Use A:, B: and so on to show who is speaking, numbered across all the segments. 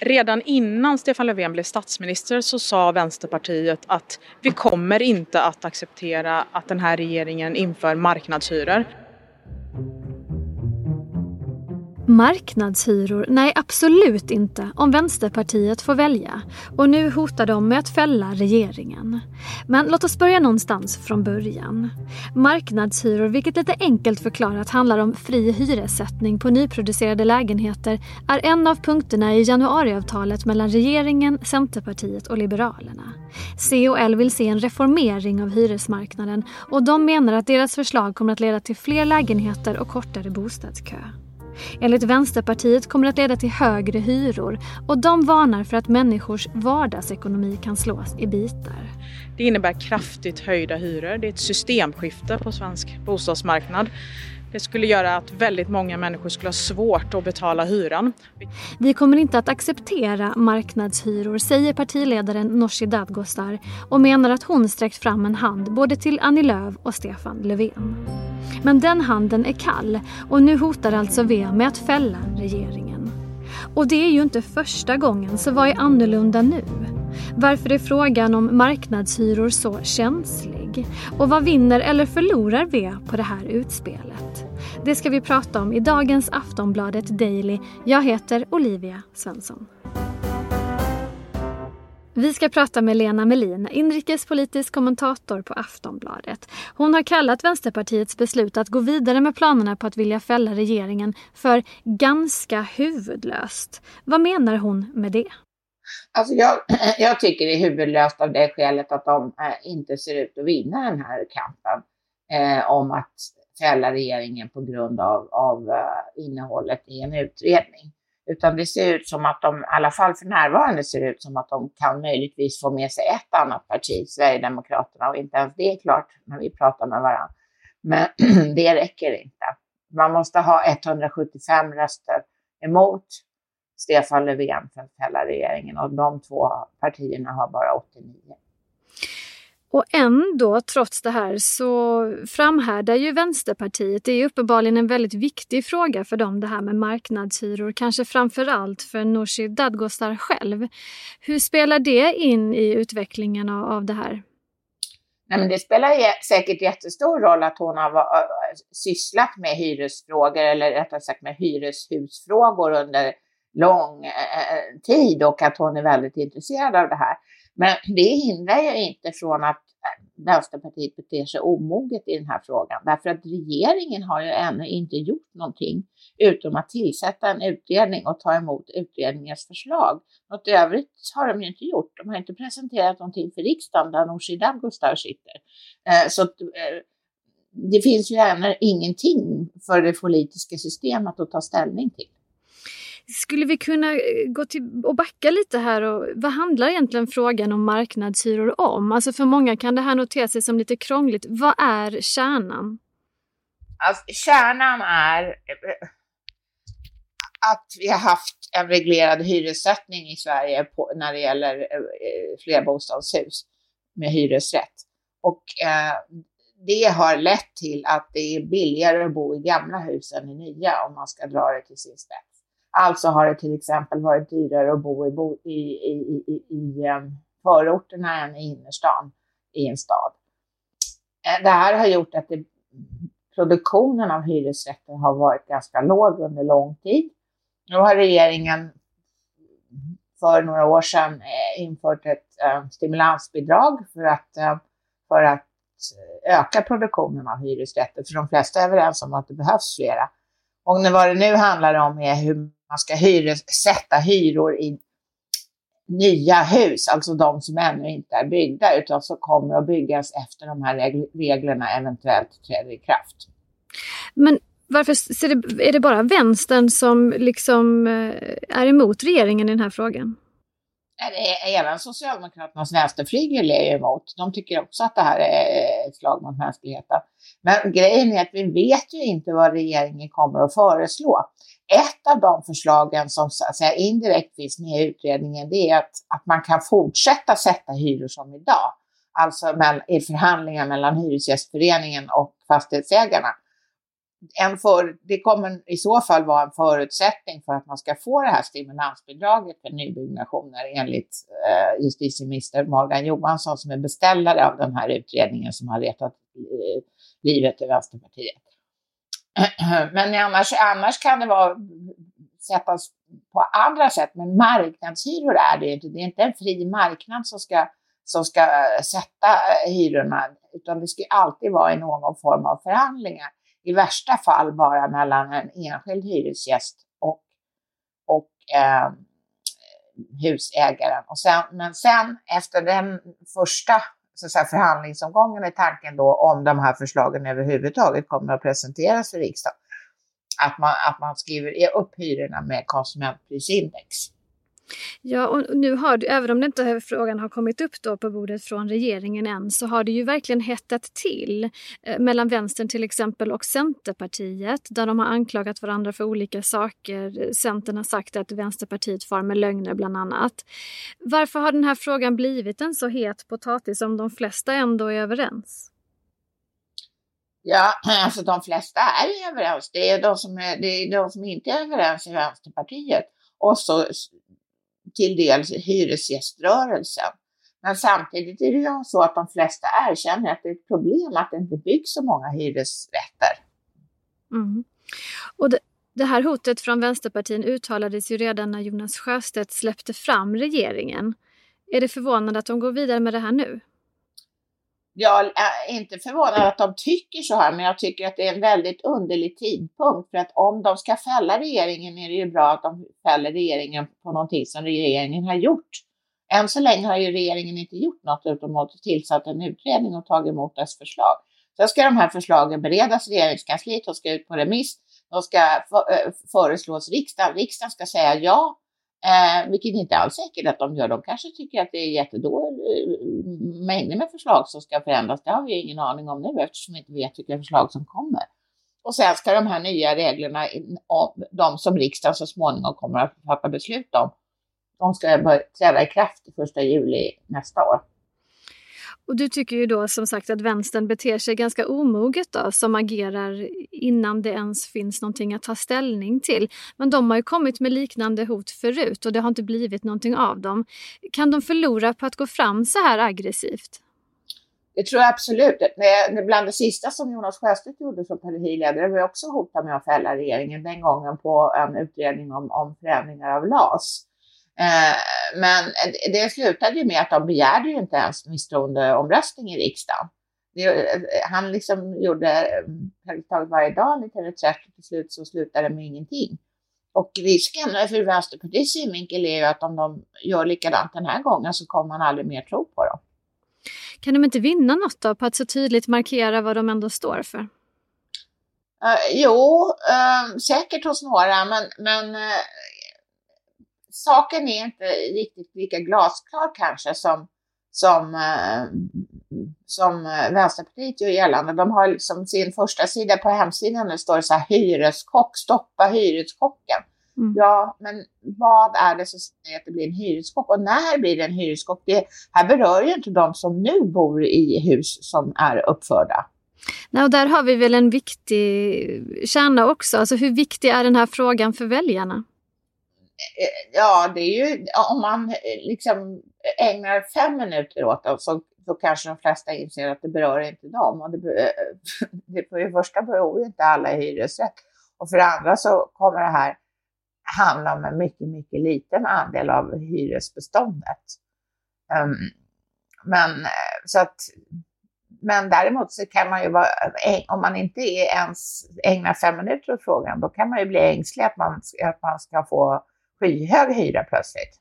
A: Redan innan Stefan Löfven blev statsminister så sa Vänsterpartiet att vi kommer inte att acceptera att den här regeringen inför marknadshyror.
B: Marknadshyror? Nej, absolut inte om Vänsterpartiet får välja. Och nu hotar de med att fälla regeringen. Men låt oss börja någonstans från början. Marknadshyror, vilket lite enkelt förklarat handlar om fri hyressättning på nyproducerade lägenheter, är en av punkterna i januariavtalet mellan regeringen, Centerpartiet och Liberalerna. C och L vill se en reformering av hyresmarknaden och de menar att deras förslag kommer att leda till fler lägenheter och kortare bostadskö. Enligt Vänsterpartiet kommer det att leda till högre hyror och de varnar för att människors vardagsekonomi kan slås i bitar.
A: Det innebär kraftigt höjda hyror. Det är ett systemskifte på svensk bostadsmarknad. Det skulle göra att väldigt många människor skulle ha svårt att betala hyran.
B: Vi kommer inte att acceptera marknadshyror, säger partiledaren Nooshi Dadgostar och menar att hon sträckt fram en hand både till Annie Lööf och Stefan Löfven. Men den handen är kall och nu hotar alltså V med att fälla regeringen. Och det är ju inte första gången, så vad är annorlunda nu? Varför är frågan om marknadshyror så känslig? Och vad vinner eller förlorar V på det här utspelet? Det ska vi prata om i dagens Aftonbladet Daily. Jag heter Olivia Svensson. Vi ska prata med Lena Melin, inrikespolitisk kommentator på Aftonbladet. Hon har kallat Vänsterpartiets beslut att gå vidare med planerna på att vilja fälla regeringen för ganska huvudlöst. Vad menar hon med det?
C: Alltså jag, jag tycker det är huvudlöst av det skälet att de eh, inte ser ut att vinna den här kampen eh, om att fälla regeringen på grund av, av eh, innehållet i en utredning. Utan det ser ut som att de, i alla fall för närvarande ser ut som att de kan möjligtvis få med sig ett annat parti, Sverigedemokraterna, och inte ens det är klart när vi pratar med varandra. Men det räcker inte. Man måste ha 175 röster emot Stefan Löfven för att fälla regeringen och de två partierna har bara 89.
B: Och ändå, trots det här, så framhärdar ju Vänsterpartiet. Det är uppenbarligen en väldigt viktig fråga för dem det här med marknadshyror. Kanske framför allt för Nooshi Dadgostar själv. Hur spelar det in i utvecklingen av det här?
C: Nej, men det spelar säkert jättestor roll att hon har sysslat med hyresfrågor eller rättare sagt med hyreshusfrågor under lång eh, tid och att hon är väldigt intresserad av det här. Men det hindrar ju inte från att äh, Vänsterpartiet beter sig omoget i den här frågan. Därför att regeringen har ju ännu inte gjort någonting utom att tillsätta en utredning och ta emot utredningens förslag. Något övrigt har de ju inte gjort. De har inte presenterat någonting för riksdagen där Nooshi Dadgostar sitter. Eh, så eh, det finns ju ännu ingenting för det politiska systemet att ta ställning till.
B: Skulle vi kunna eh, gå till och backa lite här och vad handlar egentligen frågan om marknadshyror om? Alltså för många kan det här notera sig som lite krångligt. Vad är kärnan?
C: Alltså, kärnan är eh, att vi har haft en reglerad hyressättning i Sverige på, när det gäller eh, eh flerbostadshus med hyresrätt. Och eh, det har lett till att det är billigare att bo i gamla hus än i nya om man ska dra det till sin spets. Alltså har det till exempel varit dyrare att bo i, bo, i, i, i, i ehm, förorterna än i innerstan i en stad. Eh, det här har gjort att det, produktionen av hyresrätter har varit ganska låg under lång tid. Nu har regeringen för några år sedan eh, infört ett äh, stimulansbidrag för att, äh, för att öka produktionen av hyresrätter, för de flesta är överens om att det behövs flera. Och vad det nu handlar om är hur man ska hyressätta hyror i nya hus, alltså de som ännu inte är byggda, utan som kommer att byggas efter de här reglerna eventuellt träder i kraft.
B: Men varför är det bara vänstern som liksom eh, är emot regeringen i den här frågan?
C: Även Socialdemokraternas vänsterflygel är emot. De tycker också att det här är ett slag mot mänskligheten. Men grejen är att vi vet ju inte vad regeringen kommer att föreslå. Ett av de förslagen som så att säga, indirekt finns med i utredningen, det är att, att man kan fortsätta sätta hyror som idag. Alltså i förhandlingar mellan Hyresgästföreningen och fastighetsägarna. en för, det kommer i så fall vara en förutsättning för att man ska få det här stimulansbidraget för nybyggnationer enligt eh, justitieminister Morgan Johansson som är beställare av den här utredningen som har retat eh, livet i Vänsterpartiet. Men annars, annars kan det vara sättas på andra sätt, men marknadshyror är det inte. Det är inte en fri marknad som ska, som ska sätta hyrorna, utan det ska alltid vara i någon form av förhandlingar i värsta fall bara mellan en enskild hyresgäst och, och eh, husägaren. Och sen, men sen efter den första så att säga, förhandlingsomgången är tanken då om de här förslagen överhuvudtaget kommer att presenteras för riksdagen. Att man, att man skriver upp hyrorna med konsumentprisindex.
B: Ja, och nu har du, även om det inte frågan har kommit upp då på bordet från regeringen än, så har det ju verkligen hettat till eh, mellan vänstern till exempel och Centerpartiet, där de har anklagat varandra för olika saker. Centern har sagt att Vänsterpartiet far med lögner bland annat. Varför har den här frågan blivit en så het potatis om de flesta ändå är överens?
C: Ja, alltså de flesta är överens. Det är de som, är, det är de som inte är överens i Vänsterpartiet. Och så till dels hyresgäströrelsen. Men samtidigt är det ju så att de flesta erkänner att det är ett problem att det inte byggs så många hyresrätter.
B: Mm. Och det, det, här hotet från Vänsterpartiet uttalades ju redan när Jonas Sjöstedt släppte fram regeringen. Är det förvånande att de går vidare med det här nu?
C: Jag är inte förvånad att de tycker så här, men jag tycker att det är en väldigt underlig tidpunkt. För att om de ska fälla regeringen är det ju bra att de fäller regeringen på någonting som regeringen har gjort. Än så länge har ju regeringen inte gjort något utom att tillsatt en utredning och tagit emot dess förslag. Sen ska de här förslagen beredas i regeringskansliet och ska ut på remiss. De ska eh, föreslås riksdagen. Riksdagen ska säga ja Eh, vilket inte alls säkert att de gör. De kanske tycker att det är jättedåligt, eh, mängder med förslag som ska förändras. Det har vi ingen aning om nu eftersom vi inte vet vilka förslag som kommer. Och sen ska de här nya reglerna, de som riksdagen så småningom kommer att fatta beslut om, de ska träda i kraft 1 juli nästa år.
B: Och du tycker ju då som sagt att vänstern beter sig ganska omoget då, som agerar innan det ens finns någonting att ta ställning till. Men de har ju kommit med liknande hot förut och det har inte blivit någonting av dem. Kan de förlora på att gå fram så här aggressivt?
C: Det tror jag absolut. Bland det sista som Jonas Sjöstedt gjorde som partiledare var också hota med att fälla regeringen, den gången på en utredning om, om förändringar av LAS. Eh, men det slutade ju med att de begärde ju inte ens misstroendeomröstning i riksdagen. han liksom gjorde eh, praktiskt taget varje dag lite reträtt och till slut så slutade det med ingenting. Och risken för Vänsterpartiets synvinkel är ju att om de gör likadant den här gången så kommer man aldrig mer tro på dem.
B: Kan de inte vinna något då på att så tydligt markera vad de ändå står för?
C: Uh, jo, uh, säkert hos några, men, men uh, saken är inte riktigt lika glasklar kanske som, som, eh, som Vänsterpartiet gör gällande. De har liksom sin första sida på hemsidan, det står så här hyreskock, stoppa hyreskocken. Mm. Ja, men vad är det som säger att det blir en hyreskock och när blir det en hyreskock? Det här berör ju inte de som nu bor i hus som är uppförda.
B: Nej, och där har vi väl en viktig kärna också. Alltså hur viktig är den här frågan för väljarna?
C: Eh, ja, det är ju om man eh, liksom eh, ägnar fem minuter åt dem så, så kanske de flesta inser att det berör inte dem. Och det, det för det första beror ju inte alla i hyresrätt och för det andra så kommer det här handla om en mycket, mycket liten andel av hyresbeståndet. Um, men så att men däremot så kan man ju vara, om man inte ens ägnar fem minuter åt frågan, då kan man ju bli ängslig att man, att man ska få skyhög hyra plötsligt.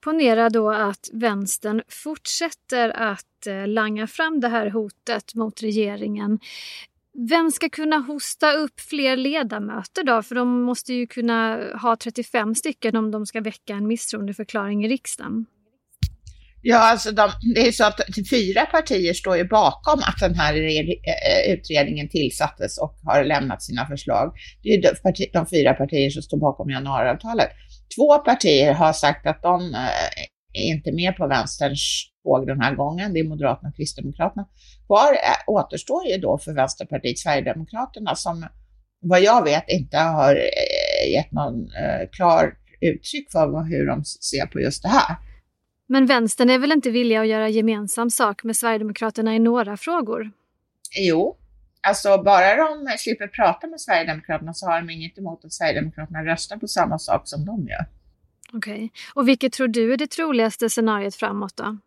B: Ponera då att vänstern fortsätter att eh, langa fram det här hotet mot regeringen. Vem ska kunna hosta upp fler ledamöter då? För de måste ju kunna ha 35 stycken om de ska väcka en misstroendeförklaring i riksdagen.
C: Ja, alltså de, det är så att fyra partier står ju bakom att den här eh, utredningen tillsattes och har lämnat sina förslag. Det är de, de fyra partier som står bakom januariavtalet. Två partier har sagt att de eh, är inte med på vänsterns tåg den här gången. Det är Moderaterna och Kristdemokraterna. Kvar eh, återstår ju då för Vänsterpartiet Sverigedemokraterna som vad jag vet inte har gett någon klar uttryck för hur de ser på just det här.
B: Men vänstern är väl inte villiga att göra gemensam sak med Sverigedemokraterna i några frågor?
C: Jo, alltså bara de slipper prata med Sverigedemokraterna så har de inget emot att Sverigedemokraterna röstar på samma sak som de gör.
B: Okej, okay. och vilket tror du är det troligaste scenariot framåt då?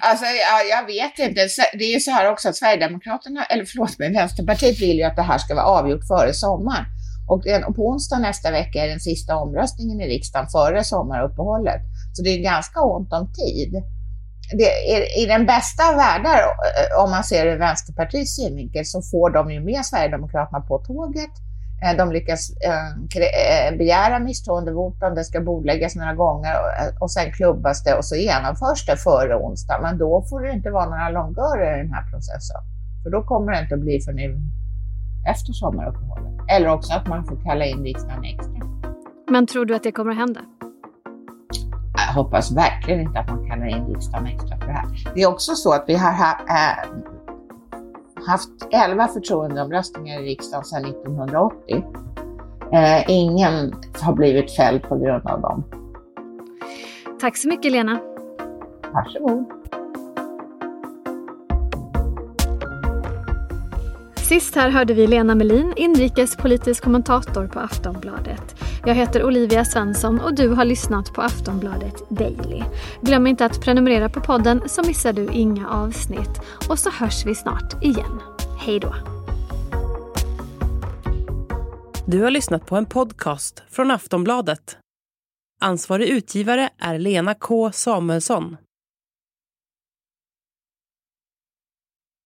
C: Alltså, jag, jag vet inte. Det är ju så här också att Sverigedemokraterna, eller förlåt mig, Vänsterpartiet vill ju att det här ska vara avgjort före sommaren. Eh, och på onsdag nästa vecka är den sista omröstningen i riksdagen före sommaruppehållet. Så det är ganska ont om tid. Det är, I den bästa av världar, eh, om man ser det ur Vänsterpartiets synvinkel, så får de ju med Sverigedemokraterna på tåget. Eh, de lyckas begära misstroendevotum, det ska bordläggas några gånger och sen klubbas det och så genomförs det före onsdag. Men då får det inte vara några långörer i den här processen. För då kommer det inte att bli förrän efter sommaruppehållet. Eller också att man får kalla in riksdagen extra.
B: Men tror du att det kommer att hända?
C: Jag hoppas verkligen inte att man kallar in riksdagen extra för det här. Det är också så att vi har äh, haft 11 förtroendeomröstningar i riksdagen sedan 1980. Äh, ingen har blivit fälld på grund av dem.
B: Tack så mycket Lena.
C: Varsågod.
B: Sist här hörde vi Lena Melin, inrikespolitisk kommentator på Aftonbladet. Jag heter Olivia Svensson och du har lyssnat på Aftonbladet Daily. Glöm inte att prenumerera på podden så missar du inga avsnitt. Och så hörs vi snart igen. Hej då!
D: Du har lyssnat på en podcast från Aftonbladet. Ansvarig utgivare är Lena K Samuelsson.